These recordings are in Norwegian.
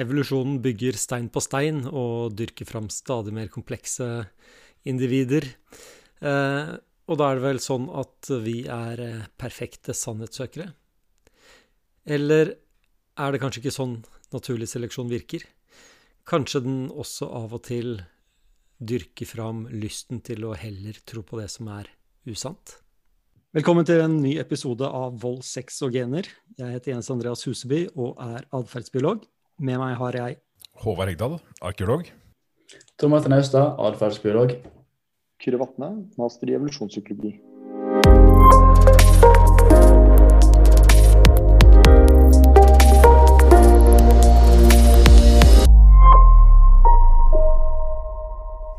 evolusjonen bygger stein på stein og dyrker fram stadig mer komplekse individer. Eh, og da er det vel sånn at vi er eh, perfekte sannhetssøkere? Eller er det kanskje ikke sånn naturlig seleksjon virker? Kanskje den også av og til dyrker fram lysten til å heller tro på det som er usant? Velkommen til en ny episode av Vold, sex og gener. Jeg heter Jens Andreas Huseby og er atferdsbiolog. Med meg har jeg Håvard Hegdal, arkeolog. Tor Martin Austad, atferdsbiolog. Kyrre Vatne, master i evolusjonspsykologi.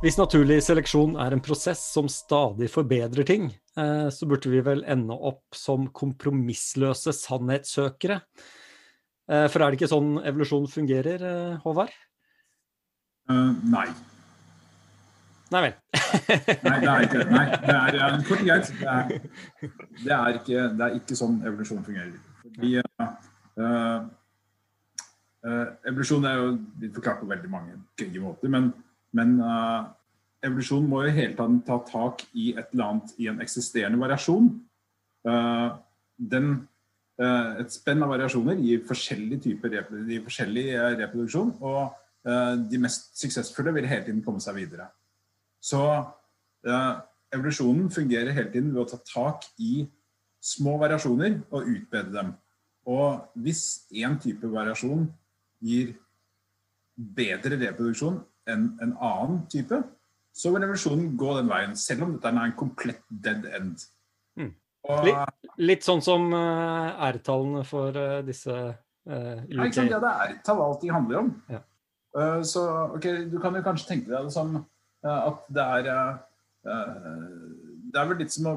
Hvis naturlig seleksjon er en prosess som stadig forbedrer ting, eh, så burde vi vel ende opp som kompromissløse sannhetssøkere. Eh, for er det ikke sånn evolusjon fungerer, eh, Håvard? Uh, nei. Nei vel. nei, det er ikke. Nei, det er uh, kort og greit. Det er, det, er ikke, det er, ikke, sånn evolusjon fungerer. Fordi uh, Evolusjon er jo blitt forklart på veldig mange gøye måter, men, men evolusjon må jo hele tatt ta tak i et eller annet i en eksisterende variasjon. den Eh, et spenn av variasjoner gir forskjellig typer i forskjellig eh, reproduksjon. Og eh, de mest suksessfulle vil hele tiden komme seg videre. Så evolusjonen fungerer hele tiden ved å ta tak i små variasjoner og utbedre dem. Og hvis én type variasjon gir bedre reproduksjon enn en annen type, så vil evolusjonen gå den veien, selv om dette er en komplett dead end. Litt, litt, sånn som uh, R-tallene for uh, disse uh, ulike ja, ikke sant? Ja, det er R-tall de handler om. Ja. Uh, så ok, du kan jo kanskje tenke deg det som at det er Det er vel litt som å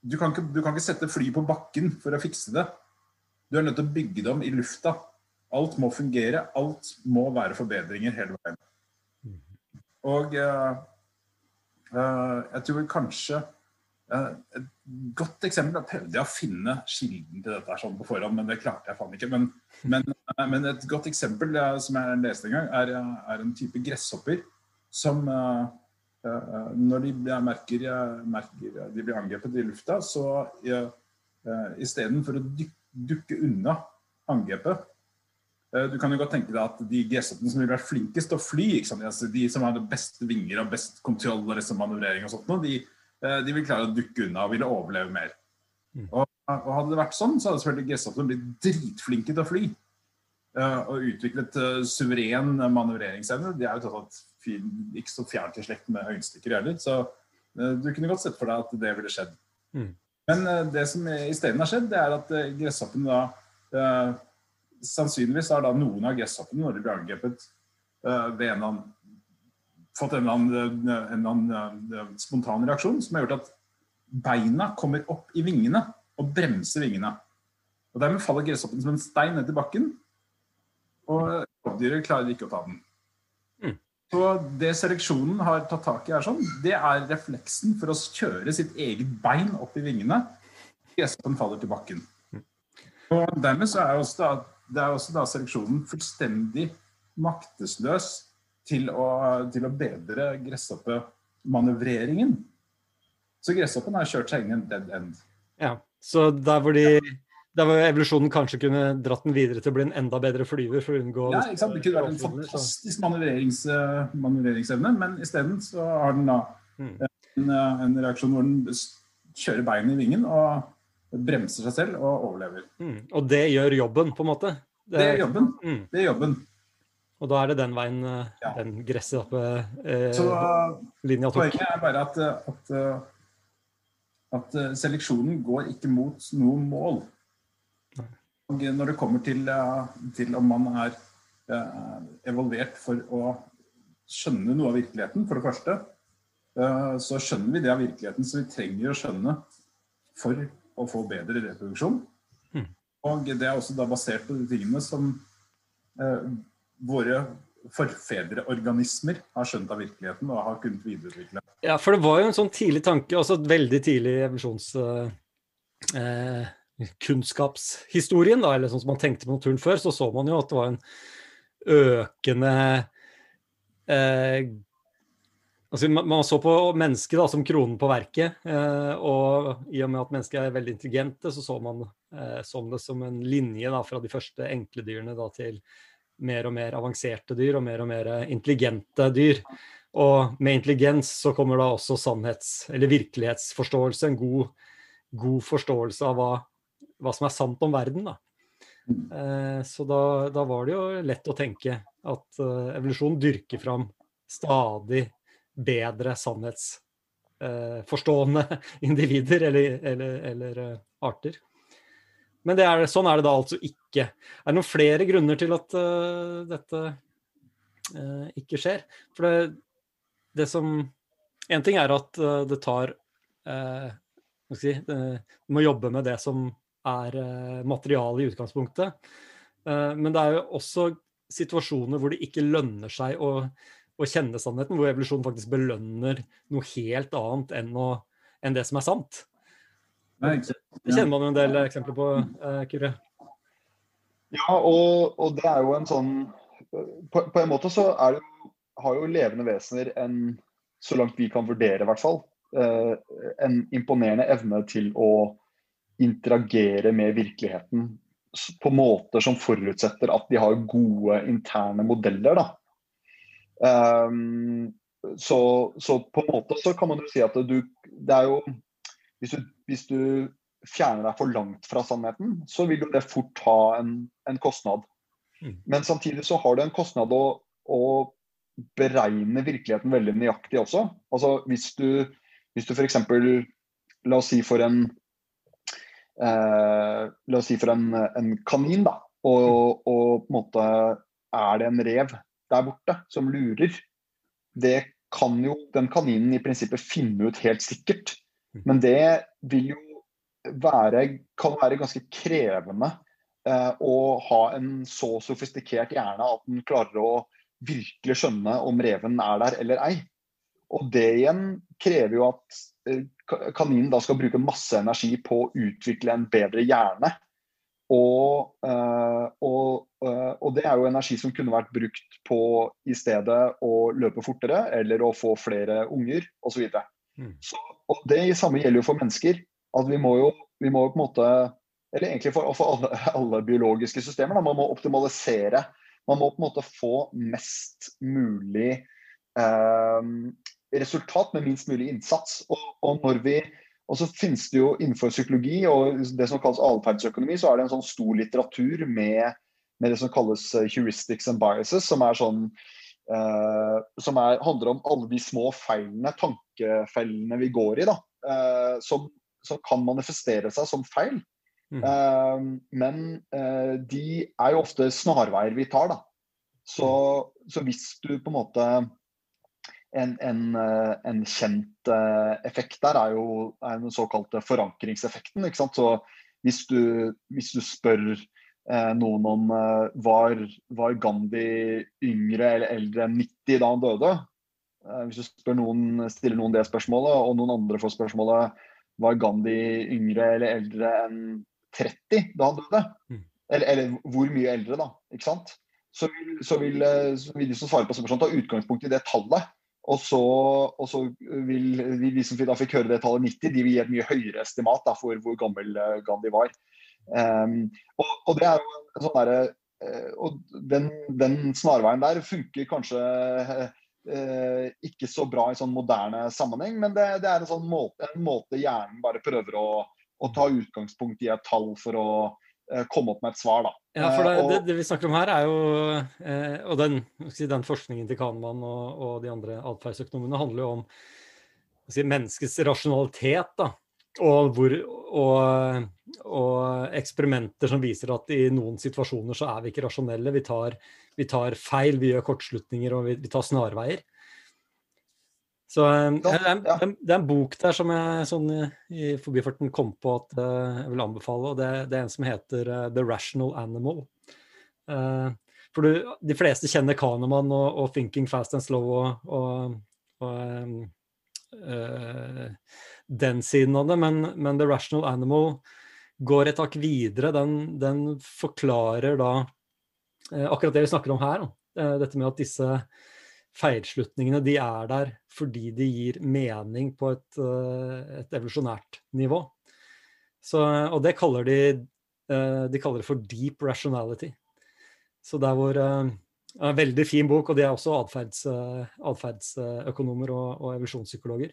du kan, ikke, du kan ikke sette fly på bakken for å fikse det. Du er nødt til å bygge dem i lufta. Alt må fungere. Alt må være forbedringer hele veien. Mm. Og jeg tror kanskje et godt eksempel, Da prøvde jeg å finne kilden til dette sånn på forhånd, men det klarte jeg faen ikke. Men, men, eh, men, et godt eksempel som jeg leste en gang, er, er en type gresshopper som når de merker, merker, de blir angrepet i lufta, så istedenfor å dukke unna angrepet Du kan jo godt tenke deg at de gresshoppene som vil være flinkest til å fly, altså de som har det beste vinger og best kontroll og liksom manøvrering og sånt, de, Eh, de vil klare å dukke unna og ville overleve mer. Mm. Og, og, Hadde det vært sånn, så hadde selvfølgelig gresshoppene blitt dritflinke til å fly. Uh, og utviklet uh, suveren manøvreringsevne. De er jo tatt ikke så fjernt i slekt med øyenstikker heller. Så du kunne godt sett for deg at det ville skjedd. Mm. Men det som isteden har skjedd, det er at gresshoppene da Sannsynligvis har da noen av gresshoppene, når de blir angrepet ved en annen fått en eller annen, en eller annen eh, spontan reaksjon som har gjort at beina kommer opp i vingene og bremser vingene. Og Dermed faller gresshoppen som en stein ned til bakken, og rovdyret klarer ikke å ta den. Mm. Så Det seleksjonen har tatt tak i, er sånn, det er refleksen for å kjøre sitt eget bein opp i vingene. Gresshoppen faller til bakken. Mm. Og Dermed så er også da, det er også da seleksjonen fullstendig maktesløs til å, til å bedre gresshoppemanøvreringen. Så gresshoppen har kjørt seg inn i en dead end. Ja, Så der hvor, de, der hvor evolusjonen kanskje kunne dratt den videre til å bli en enda bedre flyver for å unngå Ja, ikke sant? Det kunne vært en fantastisk manøvrerings, manøvreringsevne, men isteden så har den da mm. en, en, reaksjon hvor den kjører beinet i vingen og bremser seg selv og overlever. Mm. Og det gjør jobben, på en måte? Det, det er jobben. Mm. Det er jobben. Og da er det den veien eh, ja. den gresshoppe-linja eh, tok. Poenget er bare at, at, at, seleksjonen går ikke mot noe mål. Og når det kommer til, til om man er eh, evolvert for å skjønne noe av virkeligheten, for det første, eh, så skjønner vi det av virkeligheten som vi trenger å skjønne for å få bedre reproduksjon. Mm. Og det er også da basert på de tingene som eh, våre forfedreorganismer har skjønt av virkeligheten og har kunnet videreutvikle. Ja, for det var jo en sånn tidlig tanke, også et veldig tidlig evolusjonskunnskapshistorien, eh, da, eller sånn som man tenkte på naturen før, så så man jo at det var en økende eh, altså man, så på mennesket da, som kronen på verket, eh, og i og med at mennesker er veldig intelligente, så så man eh, som det som en linje da, fra de første enkle dyrene da, til mer og mer avanserte dyr og mer og mer intelligente dyr. Og med intelligens så kommer da også sannhets- eller virkelighetsforståelse, en god, god forståelse av hva, hva, som er sant om verden. da. Eh, så da, da, var det jo lett å tenke at uh, evolusjon dyrker fram stadig bedre sannhetsforstående individer eller, eller, eller uh, arter. Men er, sånn er det da altså ikke. Er det noen flere grunner til at dette ikke skjer? For det, det som En ting er at det tar si, Du må jobbe med det som er uh, materiale i utgangspunktet. Uh, men det er jo også situasjoner hvor det ikke lønner seg å, å kjenne sannheten, hvor evolusjonen faktisk belønner noe helt annet enn, å, enn det som er sant. Nei, det kjenner man jo en del eksempler på, eh, Kyrre. Ja, og, og, det er jo en sånn På, på en måte så er det, har jo levende vesener en, så langt vi kan vurdere i hvert fall, en imponerende evne til å interagere med virkeligheten på måter som forutsetter at de har gode interne modeller. Um, så, så, på en måte så kan man jo si at du Det er jo Hvis du, hvis du fjerner deg for langt fra sannheten, så vil jo det fort ha en, en kostnad. Mm. Men samtidig så har det en kostnad å, å beregne virkeligheten veldig nøyaktig også. Altså hvis du, hvis du f.eks. La oss si for en eh, La oss si for en, en kanin, da. Og, og, på en måte er det en rev der borte som lurer. Det kan jo den kaninen i prinsippet finne ut helt sikkert. Mm. Men det vil jo være, kan være ganske krevende eh, å ha en så sofistikert hjerne at den klarer å virkelig skjønne om reven er der eller ei. Og det igjen krever jo at eh, kaninen da skal bruke masse energi på å utvikle en bedre hjerne. Og, uh, og, uh, og, det er jo energi som kunne vært brukt på i stedet å løpe fortere eller å få flere unger osv. Mm. Og det samme gjelder jo for mennesker. At vi må jo, vi må jo på en måte Eller egentlig for, for alle, alle, biologiske systemer. Da, man må optimalisere. Man må på en måte få mest mulig eh, resultat med minst mulig innsats. Og, og når vi og så finnes det jo innenfor psykologi og det som kalles atferdsøkonomi, så er det en sånn stor litteratur med, med, det som kalles eh, heuristics and biases, som er sånn uh, som er, handler om alle de små feilene, tankefellene vi går i, da. Uh, som, som, kan manifestere seg som feil. Mm. Uh, men de er jo ofte snarveier vi tar, da. Så, så hvis du på en måte en, en, eh, en, kjent eh, effekt der er jo er den såkalte forankringseffekten. ikke sant? Så hvis du, hvis du spør eh, noen om eh, var, var, Gandhi yngre eller eldre enn 90 da han døde, eh, hvis du noen, stiller noen det spørsmålet, og noen andre får spørsmålet var Gandhi yngre eller eldre enn 30 da han døde, mm. eller, eller, hvor mye eldre, da, ikke sant? Så vil, så vil, eh, så vil de som svarer på spørsmålet ta utgangspunkt i det tallet. Og så, og så vil de, de, som da fikk høre det tallet 90, de vil gi et mye høyere estimat da, for hvor gammel eh, Gandhi var. Um, og, og, det er jo sånn der, uh, og den, den, snarveien der funker kanskje uh, ikke så bra i sånn moderne sammenheng, men det, det er en sånn måte, en måte hjernen bare prøver å, å ta utgangspunkt i et tall for å Eh, komme opp med et svar. Da. Ja, for det, eh, det, det, vi snakker om her, er jo eh, Og den, den, forskningen til Kahneman og, og de andre atferdsøkonomene handler jo om si, menneskets rasjonalitet. da, og, hvor, og, og, eksperimenter som viser at i noen situasjoner så er vi ikke rasjonelle. Vi tar, vi tar feil, vi gjør kortslutninger og vi, vi tar snarveier. Så um, det, er, er, det, er, en bok der som jeg sånn i forbifarten kom på at uh, jeg vil anbefale. og det, det, er en som heter uh, The Rational Animal. Uh, for du, de fleste kjenner Kahneman og, og, Thinking Fast and Slow og, og, og um, den siden av det, men, men, The Rational Animal går et hakk videre. Den, den forklarer da eh, akkurat det vi snakker om her. Eh, dette med at disse feilslutningene de er der fordi de gir mening på et, eh, et evolusjonært nivå. Så, og det kaller de, eh, de kaller det for deep rationality. Så der hvor eh, en veldig fin bok, og de er også atferds, atferdsøkonomer og, og evolusjonspsykologer.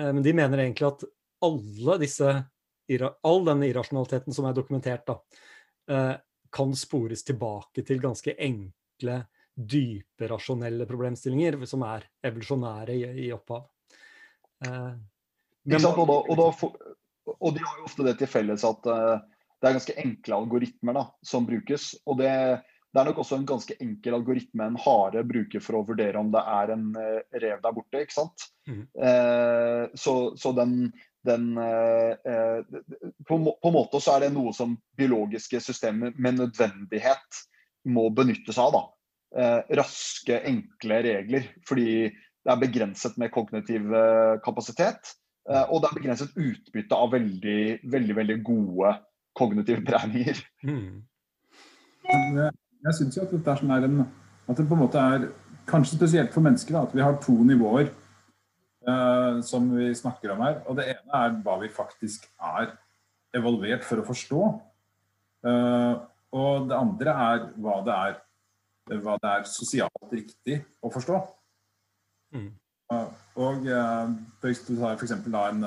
Men de mener egentlig at alle disse, all denne irrasjonaliteten som er dokumentert, da, kan spores tilbake til ganske enkle dype rasjonelle problemstillinger som er evolusjonære i, i opphav. Eh, men, og, da, og, da, og, de har jo ofte det til felles at det er ganske enkle algoritmer da, som brukes. og det, det, er nok også en ganske enkel algoritme en hare bruker for å vurdere om det er en uh, rev der borte. ikke sant? Mm. Uh, så, så, den, den på, på, en måte så er det noe som biologiske systemer med nødvendighet må benytte seg av. da eh, raske, enkle regler. Fordi det er begrenset med kognitiv eh, kapasitet. Eh, og det er begrenset utbytte av veldig, veldig, veldig gode kognitive beregninger. Mm. Jeg syns jo at dette er sånn er en At det på en måte er kanskje spesielt for mennesker da, at vi har to nivåer uh, som vi snakker om her. Og det ene er hva vi faktisk er evolvert for å forstå. Uh, og det andre er hva det er hva det er sosialt riktig å forstå. Mm. Og uh, hvis du tar f.eks. en,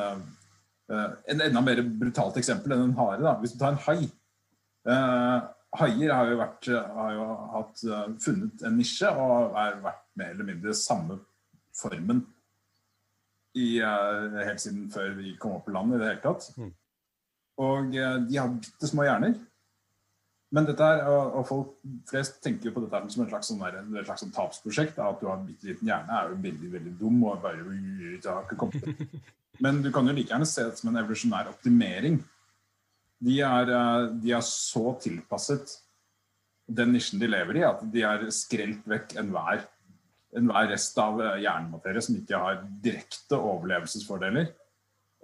en enda mer brutalt eksempel enn en hare. Hvis du tar en hai. Eh, haier har jo, vært, har jo hatt, funnet en nisje og har vært mer eller mindre samme formen i, helt siden før vi kom opp på land i det hele tatt. Mm. Og de har bitte små hjerner. Men dette her, og folk flest tenker jo på dette som et slags, sånn der, et slags sånn tapsprosjekt. At du har en bitte liten hjerne, er jo veldig veldig dum. og bare Men du kan jo like gjerne se det som en evolusjonær optimering. De er, eh, de er så tilpasset den nisjen de lever i, at de har skrelt vekk enhver enhver rest av eh, hjernematerie som ikke har direkte overlevelsesfordeler.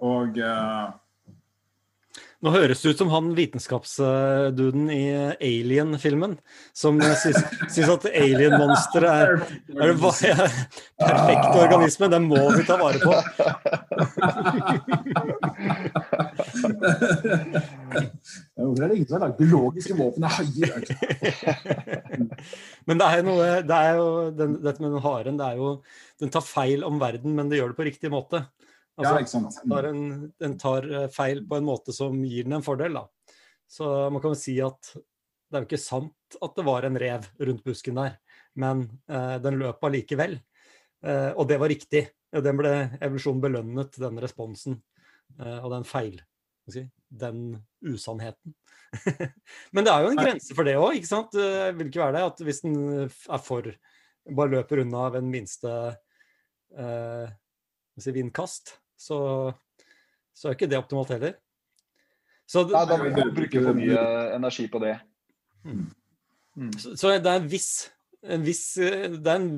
Og uh, nå høres det ut som han vitenskapsduden i Alien-filmen, som syns at alien-monsteret er, er, er perfekte organisme. Den må vi ta vare på. Hvorfor er det ingen som har lagd biologiske våpen av haier? Men det er, noe, det er jo den, dette med den haren, det er jo Den tar feil om verden, men det gjør det på riktig måte. Altså, ja, ikke sant. Den, en, den, tar eh, feil på en måte som gir den en fordel. Da. Så man kan jo si at det er jo ikke sant at det var en rev rundt busken der, men eh, den løp allikevel. Eh, og det var riktig. Den ble evolusjonen belønnet, den responsen eh, og den feil Den usannheten. men det er jo en grense for det òg, ikke sant? Det vil ikke være det at hvis den er for Bare løper unna ved en minste eh, si, vindkast, så, så er ikke det optimalt heller. Så det, Nei, da vil du bruke for mye energi på det. Mm. Mm. Så, så, det er en viss, en viss det er en,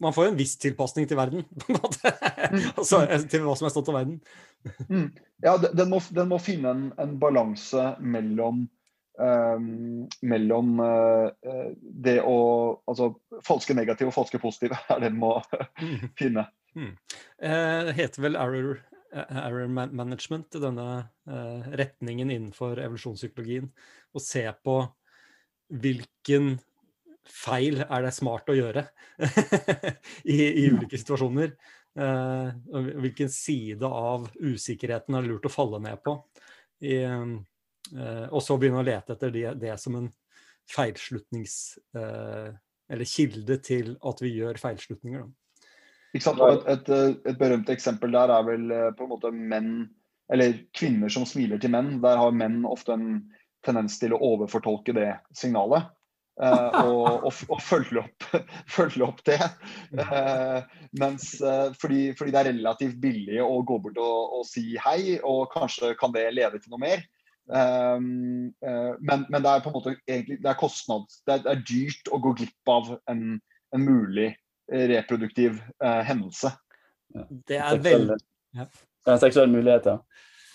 Man får jo en viss tilpasning til verden, på en måte. Mm. altså, til hva som er stått av verden. Mm. Ja, den må, den må, finne en, en balanse mellom Um, mellom uh, det å Altså falske negative og falske positive er det den må mm. finne. Mm. Eh, heter vel error, error management, denne eh, retningen innenfor evolusjonspsykologien. Å se på hvilken feil er det smart å gjøre I, i, ulike situasjoner. Uh, hvilken side av usikkerheten er det lurt å falle ned på. I, uh, og så begynne å lete etter det, det som en feilslutnings... Uh, eller kilde til at vi gjør feilslutninger. Da. Ikke sant? Og et, et, et, berømt eksempel der er vel på en måte menn, eller kvinner som smiler til menn. Der har menn ofte en tendens til å overfortolke det signalet. Uh, og, og, og følge, opp, følge, opp, det. Uh, mens, uh, fordi, fordi, det er relativt billig å gå bort og, og, si hei, og kanskje kan det leve til noe mer. Men, men, det er på en måte egentlig, det er kostnad, det er, det er dyrt å gå glipp av en, en mulig reproduktiv eh, hendelse. Det er veldig ja. Det er seksuell mulighet, ja.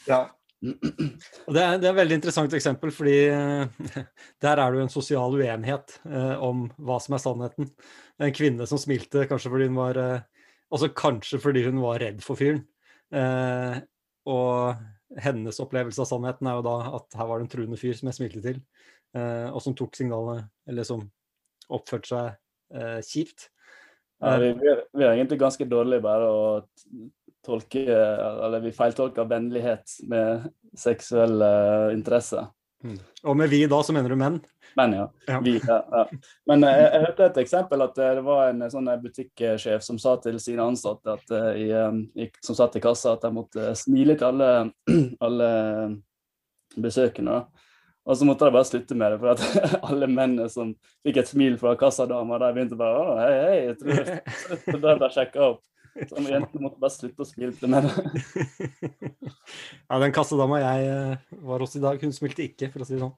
ja. Det, er, det er et veldig interessant eksempel, fordi eh, der er det jo en sosial uenighet eh, om hva som er sannheten. En kvinne som smilte kanskje fordi hun var eh, Altså kanskje fordi hun var redd for fyren. Eh, og hennes opplevelse av sannheten er jo da at her var det en truende fyr som jeg smilte til, eh, og som tok signalene, eller som oppførte seg kjipt. Ja, vi, vi, er, egentlig ganske dårlige bare å tolke Eller vi feiltolker vennlighet med seksuell uh, interesse. Mm. Og med vi da, så mener du menn? Menn, ja. ja. Vi, ja, ja. Men uh, jeg, jeg, hørte et eksempel at uh, det var en sånn butikksjef som sa til sine ansatte at, i, i, som satt i kassa, at de måtte smile til alle, alle besøkende. Og så måtte de bare slutte med det, for at alle mennene som fikk et smil fra kassadama, de begynte bare å, hei, hei, jeg tror det ble sjekka opp. Så jentene måtte bare slutte å smile med det. ja, den kassadama jeg eh, var hos i dag, hun smilte ikke, for å si det sånn.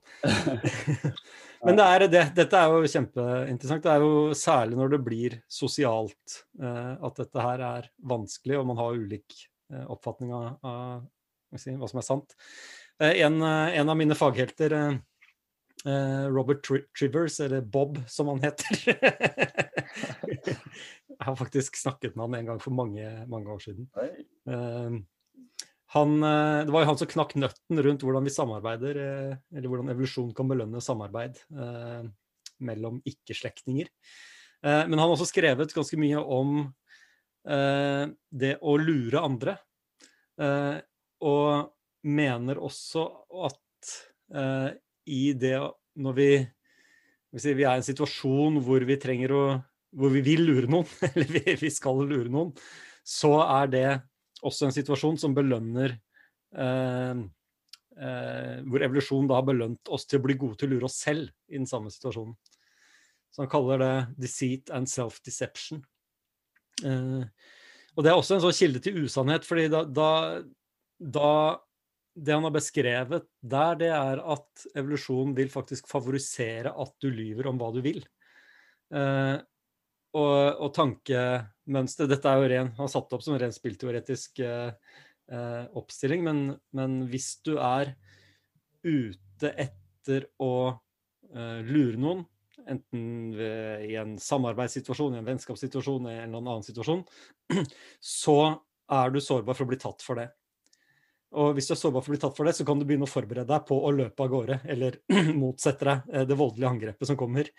Men det er, det, dette er jo kjempeinteressant. Det er jo særlig når det blir sosialt eh, at dette her er vanskelig, og man har ulik eh, oppfatning av, av si, hva som er sant. En, en, av mine faghelter Robert Tri Trivers, eller Bob som han heter. Jeg har faktisk snakket med han en gang for mange, mange år siden. Uh, han, uh, det var jo han som knakk nøtten rundt hvordan vi samarbeider, eller hvordan evolusjon kan belønne samarbeid mellom ikke-slektninger. men han har også skrevet ganske mye om det å lure andre. og mener også at i det når vi, vi er i en situasjon hvor vi trenger å hvor vi vil lure noen, eller vi, skal lure noen, så er det også en situasjon som belønner eh, eh, Hvor evolusjonen da har belønt oss til å bli gode til å lure oss selv i den samme situasjonen. Så han kaller det 'deceit and self-deception'. Eh, og det er også en sånn kilde til usannhet, fordi da, da, da det han har beskrevet der, det er at evolusjonen vil faktisk favorisere at du lyver om hva du vil. Eh, og, og tankemønster Dette er jo ren, han satt opp som en ren spillteoretisk eh, eh, oppstilling, men, men, hvis du er ute etter å eh, lure noen, enten ved, i en samarbeidssituasjon, i en vennskapssituasjon, i en eller annen situasjon, så er du sårbar for å bli tatt for det. Og hvis du er sårbar for å bli tatt for det, så kan du begynne å forberede deg på å løpe av gårde, eller motsette deg eh, det voldelige angrepet som kommer.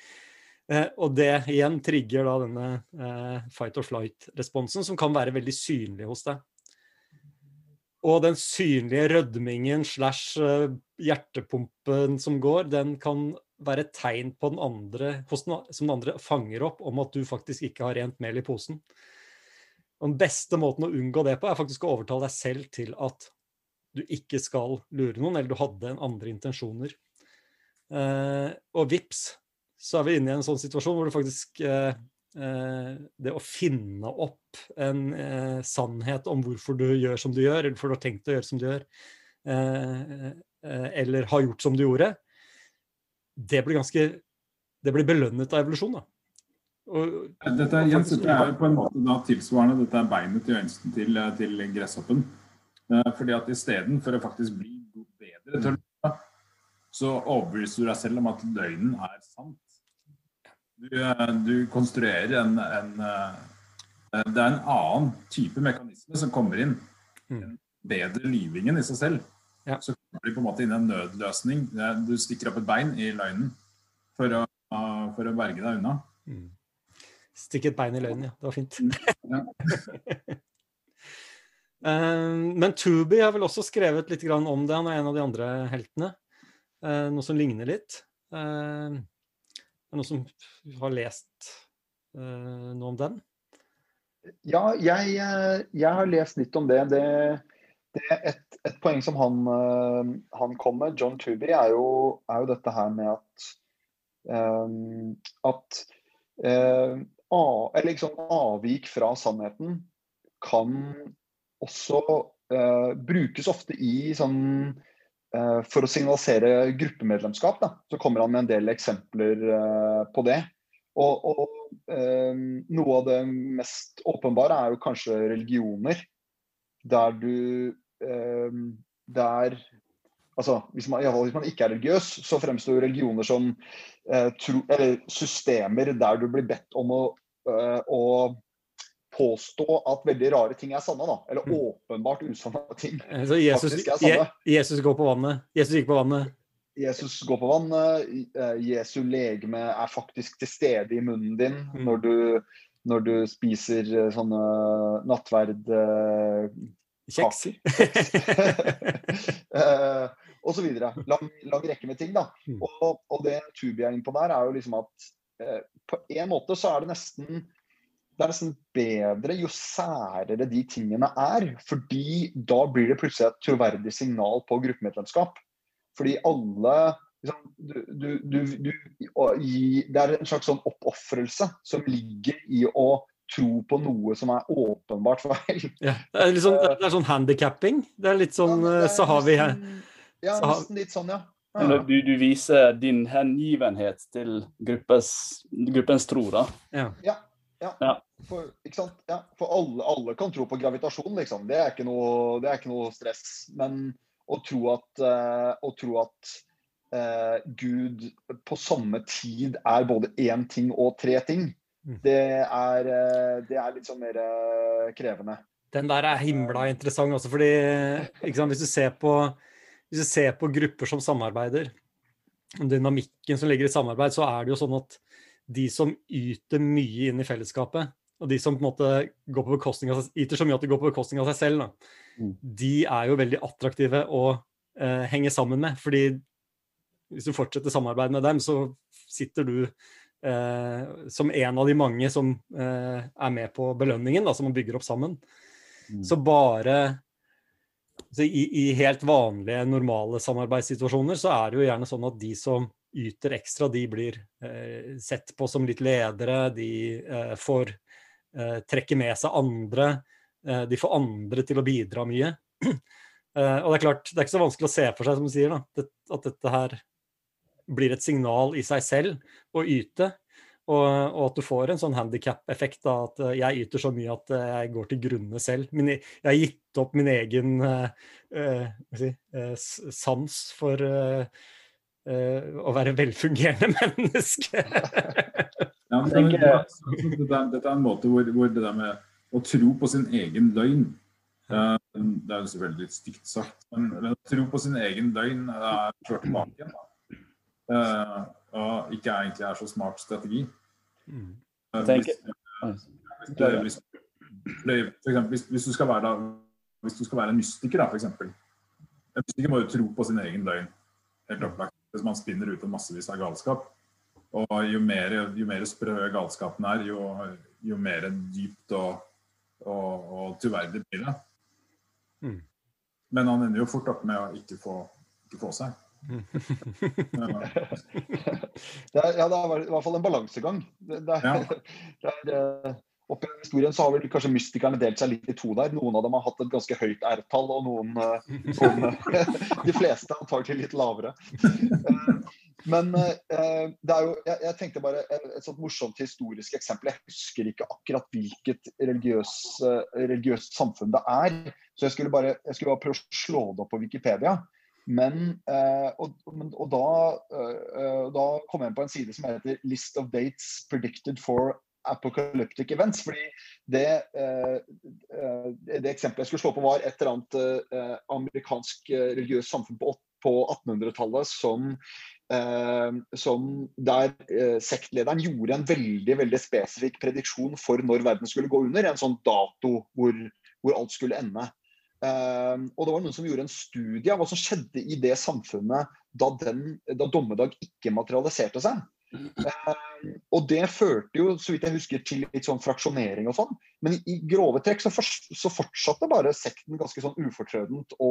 Eh, og det igjen trigger da denne eh, fight or flight-responsen, som kan være veldig synlig hos deg. Og den synlige rødmingen slash hjertepumpen som går, den kan være et tegn på den andre, som den andre fanger opp om at du faktisk ikke har rent mel i posen. Og den beste måten å unngå det på, er faktisk å overtale deg selv til at du ikke skal lure noen, eller du hadde en andre intensjoner. Eh, og vips, så er vi inne i en sånn situasjon hvor det faktisk eh, eh, Det å finne opp en eh, sannhet om hvorfor du gjør som du gjør, eller hvorfor du har tenkt å gjøre som du gjør, eh, eh, eller har gjort som du gjorde, det blir ganske Det blir belønnet av evolusjon, da. Og, dette, Jens, dette er på en måte da tilsvarende dette er beinet i øynsten til, til gresshoppen. Fordi at istedenfor å faktisk bli bedre til å så overbeviser du deg selv om at løgnen er sant. Du, eh, du konstruerer en, en, eh, Det er en annen type mekanisme som kommer inn. Den bedre lyvingen i seg selv. Ja. Så kommer du på en måte inn en nødløsning. Du stikker opp et bein i løgnen for å, for å berge deg unna. Mm. Stikke et bein i løgnen, ja. Det var fint. Mm. Ja. um, men Tubi har vel også skrevet litt om det. Han er en av de andre heltene. Uh, noe som ligner litt. Uh, er det noen som har lest noe om den? Ja, jeg, eh, jeg, har lest litt om det. Det, det et, et, poeng som han, han, kom med, John Tooby, er er jo dette her med at at uh, liksom avvik fra sannheten kan også brukes ofte i sånn uh, for å signalisere gruppemedlemskap, da, så kommer han med en del eksempler uh, på det. Og, og Noe av det mest åpenbare er jo kanskje religioner. Der du der altså hvis man, hvis man ikke er religiøs, så fremstår religioner som tro, systemer der du blir bedt om å, å påstå at veldig rare ting er sanne. da, Eller Mm. åpenbart usanne ting. Eh, Så Jesus, Faktisk er sanne. Je, Jesus går på vannet. Jesus gikk på vannet. Jesus går på vannet, eh, Jesu legeme er faktisk til stede i munnen din Mm. når, du, når du spiser eh, sånne nattverd... eh, Kjeks. og så videre. Lang, lang rekke med ting, da. Mm. Og, og det Tubi er inne på der, er jo liksom at eh, på en måte så er det nesten det er nesten bedre jo særere de tingene er. Fordi da blir det plutselig et troverdig signal på gruppemedlemskap. Fordi alle liksom, du, du, du, i, Det er en slags sånn oppofrelse som ligger i å tro på noe som er åpenbart feil. Ja, det er liksom, det er sånn handikapping. Det er litt sånn Ja, eh, er så har vi her. Ja, nesten litt sånn, ja. Ja. Du, du viser din hengivenhet til gruppes, gruppens tro, da. Ja. For, ikke sant? Ja, for alle, alle kan tro på gravitasjon, liksom. Det er ikke noe, det er ikke noe stress. Men å tro at, uh, å tro at uh, Gud på samme tid er både én ting og tre ting, Mm. det er, uh, det er litt sånn mer krevende. Den der er himla interessant også, fordi ikke sant, hvis, du ser på, hvis du ser på grupper som samarbeider, dynamikken som ligger i samarbeid, så er det jo sånn at de som yter mye inn i fellesskapet, og de som på en måte går på bekostning av seg, yter så mye at de går på bekostning av seg selv, da, Mm. de er jo veldig attraktive å eh, henge sammen med. fordi hvis du fortsetter samarbeid med dem, så sitter du eh, som en av de mange som eh, er med på belønningen, da, som man bygger opp sammen. Mm. Så bare så i, I helt vanlige, normale samarbeidssituasjoner så er det jo gjerne sånn at de som yter ekstra, de blir eh, sett på som litt ledere, de eh, får eh, trekke med seg andre, de får andre til å bidra mye. Og det er klart, det er ikke så vanskelig å se for seg, som du sier, da, at dette her blir et signal i seg selv å yte. Og, og at du får en sånn handikap-effekt, at jeg yter så mye at jeg går til grunne selv. Min, e- jeg har gitt opp min egen eh, si, eh, sans for eh, å være velfungerende menneske. Ja, men, tenker- det, er- dette, er, dette er en måte hvor, hvor det der med å tro på sin egen løgn eh, Det er jo selvfølgelig litt stygt sagt, men, men å tro på sin egen løgn er kjørt tilbake igjen. Eh, og ikke egentlig er så smart strategi. Mm. Eh, hvis, hvis, hvis, hvis, hvis, du skal være, da, hvis du skal være en mystiker, da, eksempel. En mystiker må jo tro på sin egen løgn. Helt opplagt. Hvis man spinner ut en massevis av galskap. Og jo mer, jo mer sprø galskapen er, jo, jo mer dypt og, og, og troverdig blir det. Mm. Mm. Men han ender jo fort opp med å ikke få, ikke få seg. Ja. Det er, ja, det er i hvert fall en balansegang. Det, det er, Ja. det er, eh, opp i historien så har vel kanskje mystikerne delt seg litt i to der. Noen av dem har hatt et ganske høyt R-tall, og noen, eh, noen eh, De fleste antagelig litt lavere. Eh, Men det er jo, jeg, jeg tenkte bare et, sånt morsomt historisk eksempel. Jeg husker ikke akkurat hvilket religiøs, religiøst samfunn det er. Så jeg skulle bare, jeg skulle bare prøve å slå det opp på Wikipedia. Men, og, og da, da kom jeg inn på en side som heter 'List of dates predicted for apocalyptic events'. fordi det, eh, eh, det eksempelet jeg skulle slå på, var et eller annet eh, amerikansk religiøst samfunn på, på 1800-tallet som, som der sektlederen gjorde en veldig veldig spesifikk prediksjon for når verden skulle gå under. En sånn dato hvor, hvor alt skulle ende. Og det var noen som gjorde en studie av hva som skjedde i det samfunnet da, den, da dommedag ikke materialiserte seg. Eh, og det førte jo, så vidt jeg husker, til litt sånn fraksjonering og sånn. Men i, grove trekk så, for, så fortsatte bare sekten ganske sånn ufortrødent å,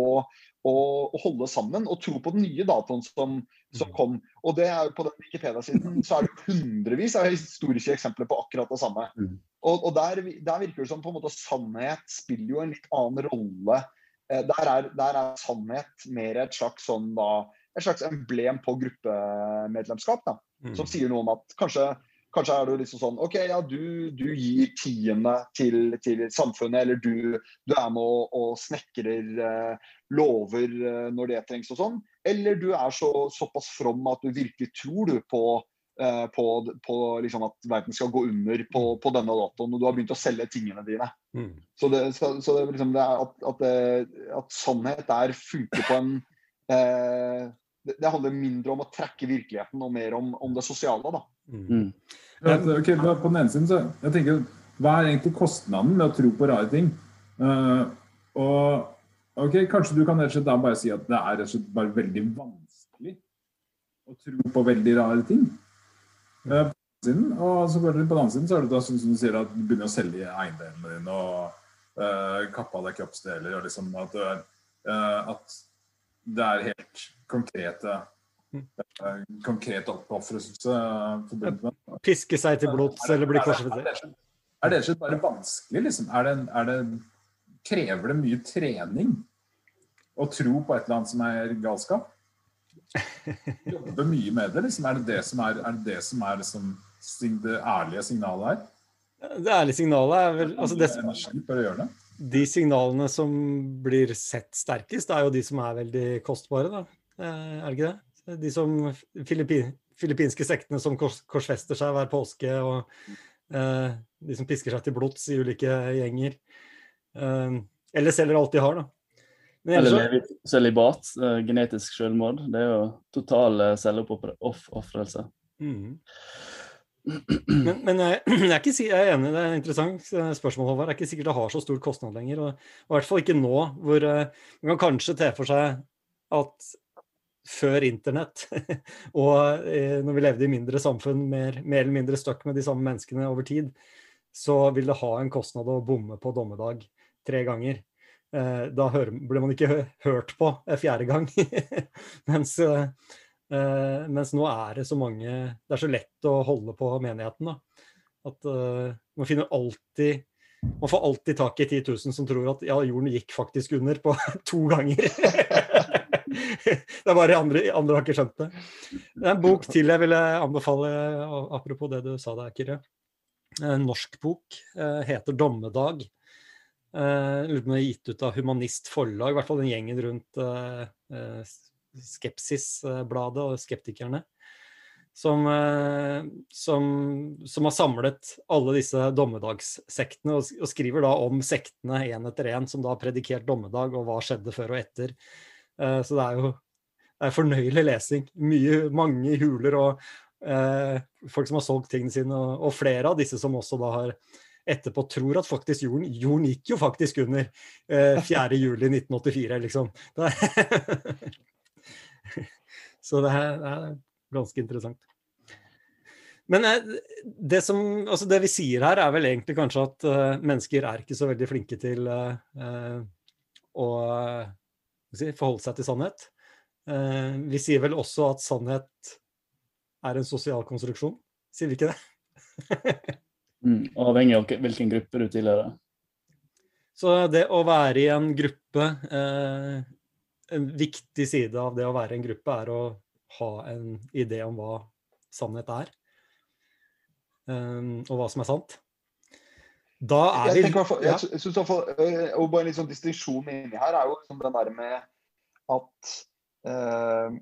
å, å holde sammen og tro på den nye datoen som, som kom. Og det er jo på den Wikipedia-siden så er det hundrevis av historiske eksempler på akkurat det samme. Mm. Og, og der, der virker det som på en måte sannhet spiller jo en litt annen rolle. Eh, Der er, der er sannhet mer et slags sånn da, et slags emblem på gruppemedlemskap. da Mm. som sier noe om at kanskje, Kanskje er du liksom sånn OK, ja, du, du gir tiende til, til samfunnet, eller du, du er med og, og snekrer eh, lover eh, når det trengs og sånn. Eller du er så, såpass from at du virkelig tror du på, eh, på, på liksom at verden skal gå under på, på, denne datoen, og du har begynt å selge tingene dine. Mm. Så, det, så, så det, liksom, det er at, at, det, at sannhet der funker på en eh, det, det handler mindre om å trekke virkeligheten og mer om, om det sosiale. da. Mm. Mm. Ja, ok, på den ene siden så jeg tenker, Hva er egentlig kostnaden med å tro på rare ting? Uh, og ok, Kanskje du kan rett og slett da bare si at det er rett og slett bare veldig vanskelig å tro på veldig rare ting. Uh, på den siden, og selvfølgelig på den andre siden så er det da sånn som du sier at du begynner å selge eiendelene dine og uh, kappe av deg kroppsdeler. og liksom at, du er, eh, at det er helt konkrete konkrete oppofrelse eh, forbundet med. Piske seg til blods Er eller bli korsfestert. Er det rett og slett- bare vanskelig, liksom? Er det, er det, krever det mye trening å tro på et eller annet som er galskap? Jobbe mye med det, liksom? Er det det som er, er, det, det, som er liksom, det ærlige signalet her? Det ærlige signalet er vel altså det, det? De signalene som blir sett sterkest, er jo de som er veldig kostbare, da. Eh, Er det ikke det? De som Filippin, filippinske sektene som kors, korsfester seg hver påske, og uh, de som pisker seg til blods i ulike gjenger. Uh, eller selger alt de har, da. Men Eller ellers i celibat, uh, genetisk selvmord. Det er jo total selvoppofrelse. Mhm. Men, men jeg, jeg, er ikke, jeg er enig, det er et interessant spørsmål, Håvard. Det er ikke sikkert det har så stor kostnad lenger. Og, og i hvert fall ikke nå, hvor uh, man kan kanskje se for seg at før internett, og eh, når vi levde i mindre samfunn, mer, mer eller mindre stuck med de samme menneskene over tid, så vil det ha en kostnad å bomme på dommedag tre ganger. Eh, da ble man ikke hørt på fjerde gang. Mens eh, mens nå er det så mange Det er så lett å holde på menigheten, da. At man finner alltid Man får alltid tak i 10 000 som tror at ja, jorden gikk faktisk under på to ganger. det er bare andre, andre har ikke skjønt det. Det er en bok til jeg ville anbefale, apropos det du sa der, Kyrre. En norsk bok. eh, heter 'Dommedag'. Å om det er gitt ut av Humanist Forlag, i hvert fall den gjengen rundt eh, eh, Skepsis-bladet og Skeptikerne. Som, eh, som, som har samlet alle disse dommedagssektene, og, og skriver da om sektene én etter én, som da har predikert dommedag, og hva skjedde før og etter. Eh, så det er jo det er fornøyelig lesing. Mye, mange huler og eh, folk som har solgt tingene sine, og, og, flere av disse som også da har etterpå tror at faktisk jorden Jorden gikk jo faktisk under eh, 4. juli 1984, liksom. Det så det er, det er, ganske interessant. Men det, som, altså det vi sier her, er vel egentlig kanskje at uh, mennesker er ikke så veldig flinke til uh, å forholde seg til sannhet. Uh, vi sier vel også at sannhet er en sosial konstruksjon, sier vi ikke det? mm, avhengig av hvilken gruppe du tilhører. Så det å være i en gruppe En viktig side av det å være i en gruppe er å ha en idé om hva sannhet er. eh, og hva som er sant. Da er jeg vi tenker, jeg, jeg synes fall, og Bare en litt sånn distinksjon inni her er jo liksom den der med at, uh,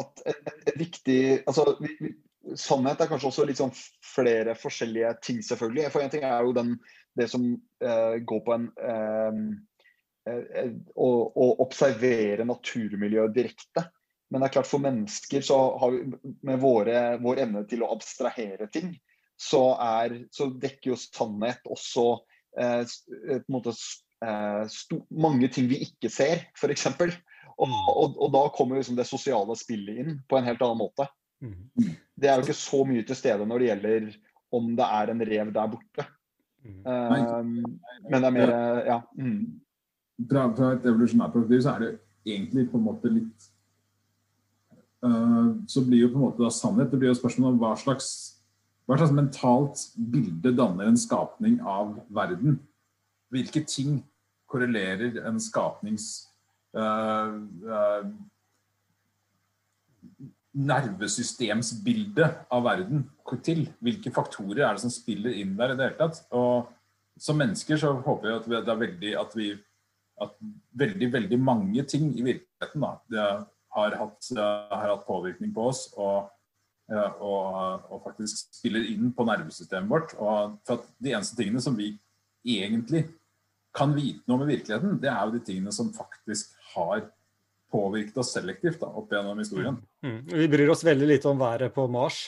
at et, et, viktig altså, vi, vi, Sannhet er kanskje også litt sånn flere forskjellige ting, selvfølgelig. For en ting er jo den, det som uh, går på en uh, å, å observere naturmiljøet direkte. Men det er klart for mennesker så har vi med våre, vår evne til å abstrahere ting, så, er, så dekker jo sannhet også eh, på en måte eh, sto, mange ting vi ikke ser, f.eks. Og, og, og da kommer liksom det sosiale spillet inn på en helt annen måte. Mm. Det er jo ikke så mye til stede når det gjelder om det er en rev der borte. Mm. Um, men det er mer Ja. Mm. Fra, fra, et evolusjonært perspektiv så er det egentlig på en måte litt uh, Så blir jo på en måte da sannhet Det blir jo spørsmål om hva slags hva slags mentalt bilde danner en skapning av verden? Hvilke ting korrelerer en skapnings uh, uh, nervesystemsbilde av verden til. Hvilke faktorer er det som spiller inn der i det hele tatt? Og som mennesker så håper jeg at vi, veldig at vi at veldig, veldig mange ting i virkeligheten da, har hatt, har hatt påvirkning på oss. og og, og, faktisk spiller inn på nervesystemet vårt. Og for at De eneste tingene som vi egentlig kan vite noe om i virkeligheten, det er jo de tingene som faktisk har påvirket oss selektivt da, opp gjennom historien. Mm. Mm. Vi bryr oss veldig lite om været på Mars.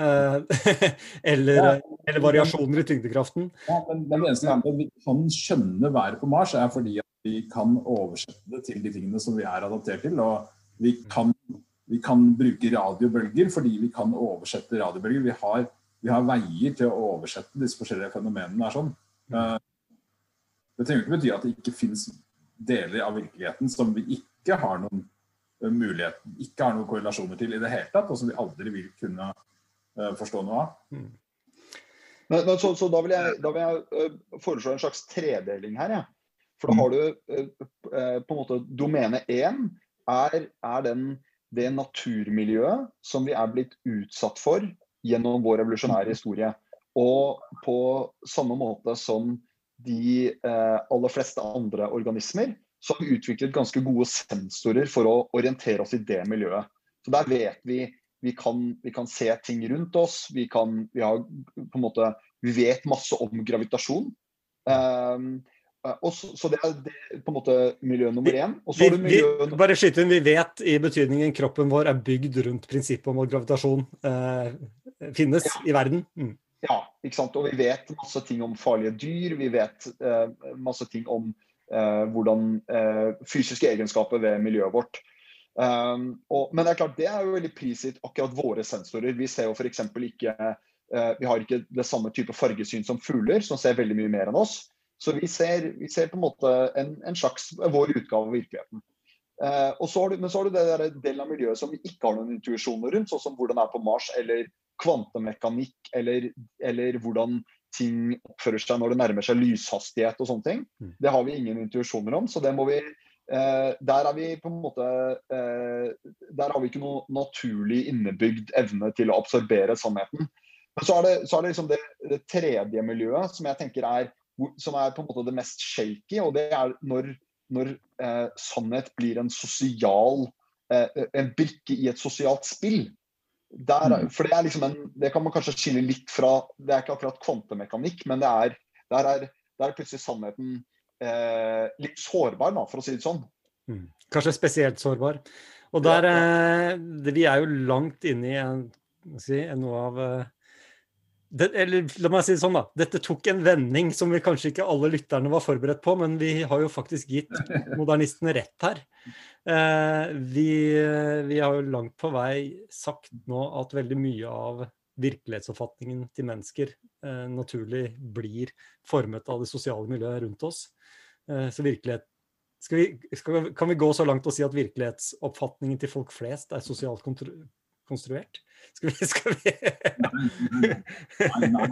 Eh, eller, ja. eller, variasjoner i tyngdekraften. Ja, men, det eneste er vi kan skjønne været på Mars, er fordi at vi kan oversette det til de tingene som vi er adaptert til. Og vi kan, vi kan bruke radiobølger fordi vi kan oversette radiobølger. Vi har, vi har veier til å oversette disse forskjellige fenomenene. Er sånn. Uh, det trenger ikke bety at det ikke finnes deler av virkeligheten som vi ikke har noen uh, mulighet, ikke har noen korrelasjoner til i det hele tatt, og som vi aldri vil kunne uh, forstå noe av. Mm. Men, men så, så, da vil jeg, da vil jeg foreslå en slags tredeling her. Ja. For da har du eh, eh, på en måte domene én er, er den, det naturmiljøet som vi er blitt utsatt for gjennom vår revolusjonære historie. Og på samme måte som de eh, aller fleste andre organismer, så har vi utviklet ganske gode sensorer for å orientere oss i det miljøet. Så der vet vi vi kan, vi kan se ting rundt oss. Vi, kan, vi, har, måte, vi vet masse om gravitasjon. Um, så, så, det er det, på en måte miljø nummer én. Vi, vi, bare skyte inn, vi vet i betydningen kroppen vår er bygd rundt prinsippet om at gravitasjon eh, finnes ja. i verden. Mm. Ja, ikke sant. Og vi vet masse ting om farlige dyr. Vi vet eh, masse ting om eh, hvordan eh, fysiske egenskaper ved miljøet vårt. Um, og, men det er klart, det er jo veldig prisgitt akkurat våre sensorer. Vi ser jo f.eks. ikke eh, Vi har ikke det samme type fargesyn som fugler, som ser veldig mye mer enn oss. Så vi ser, vi ser på en måte en, en, slags vår utgave av virkeligheten. Eh, så har du, men så har du det der delen av miljøet som vi ikke har noen intuisjoner rundt, sånn som hvordan det er på Mars, eller kvantemekanikk, eller, eller, hvordan ting oppfører seg når det nærmer seg lyshastighet og sånne ting. Mm. Det har vi ingen intuisjoner om, så det må vi eh, Der er vi på en måte eh, Der har vi ikke noe naturlig innebygd evne til å absorbere sannheten. Men så er det, så er det liksom det, det tredje miljøet som jeg tenker er som er på en måte det mest shaky, og det er når, når eh, sannhet blir en sosial eh, en brikke i et sosialt spill. Der, mm. for det er liksom en, det kan man kanskje skille litt fra Det er ikke akkurat kvantemekanikk, men det er, der, er, der er plutselig sannheten eh, litt sårbar, da, for å si det sånn. Mm. Kanskje spesielt sårbar. Og der, eh, Vi er jo langt inne i en, si, noe av eh, det, eller la meg si det sånn, da. Dette tok en vending som vi kanskje ikke alle lytterne var forberedt på, men vi har jo faktisk gitt modernistene rett her. Eh, vi, vi, har jo langt på vei sagt nå at veldig mye av virkelighetsoppfatningen til mennesker eh, naturlig blir formet av det sosiale miljøet rundt oss. Eh, så virkelighet skal vi, skal, Kan vi gå så langt og si at virkelighetsoppfatningen til folk flest er sosialt konstruert? Skal vi, skal vi... Nei, nei,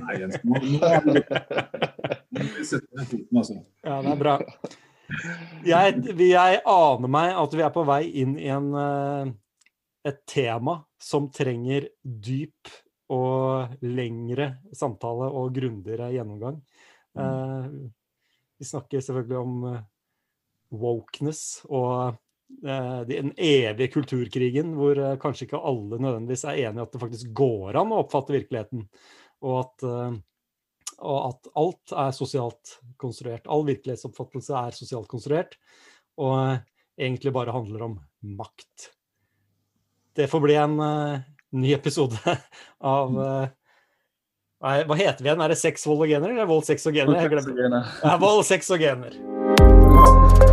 nei, Jens. Nå, må vi sette foten, altså. Ja, det er bra. Jeg, jeg, aner meg at vi er på vei inn i en, eh, et tema som trenger dyp og lengre samtale og grundigere gjennomgang. Mm. Vi snakker selvfølgelig om eh, wokeness og Eh, den evige kulturkrigen, hvor eh, kanskje ikke alle nødvendigvis er enig i at det faktisk går an å oppfatte virkeligheten, og at, eh, og at alt er sosialt konstruert. All virkelighetsoppfattelse er sosialt konstruert, og egentlig bare handler om makt. Det får bli en uh, ny episode av uh, Hva heter vi igjen? Er det sex, vold og gener, eller vold, sex og gener? Jeg glemmer. Ja, vold, sex og gener.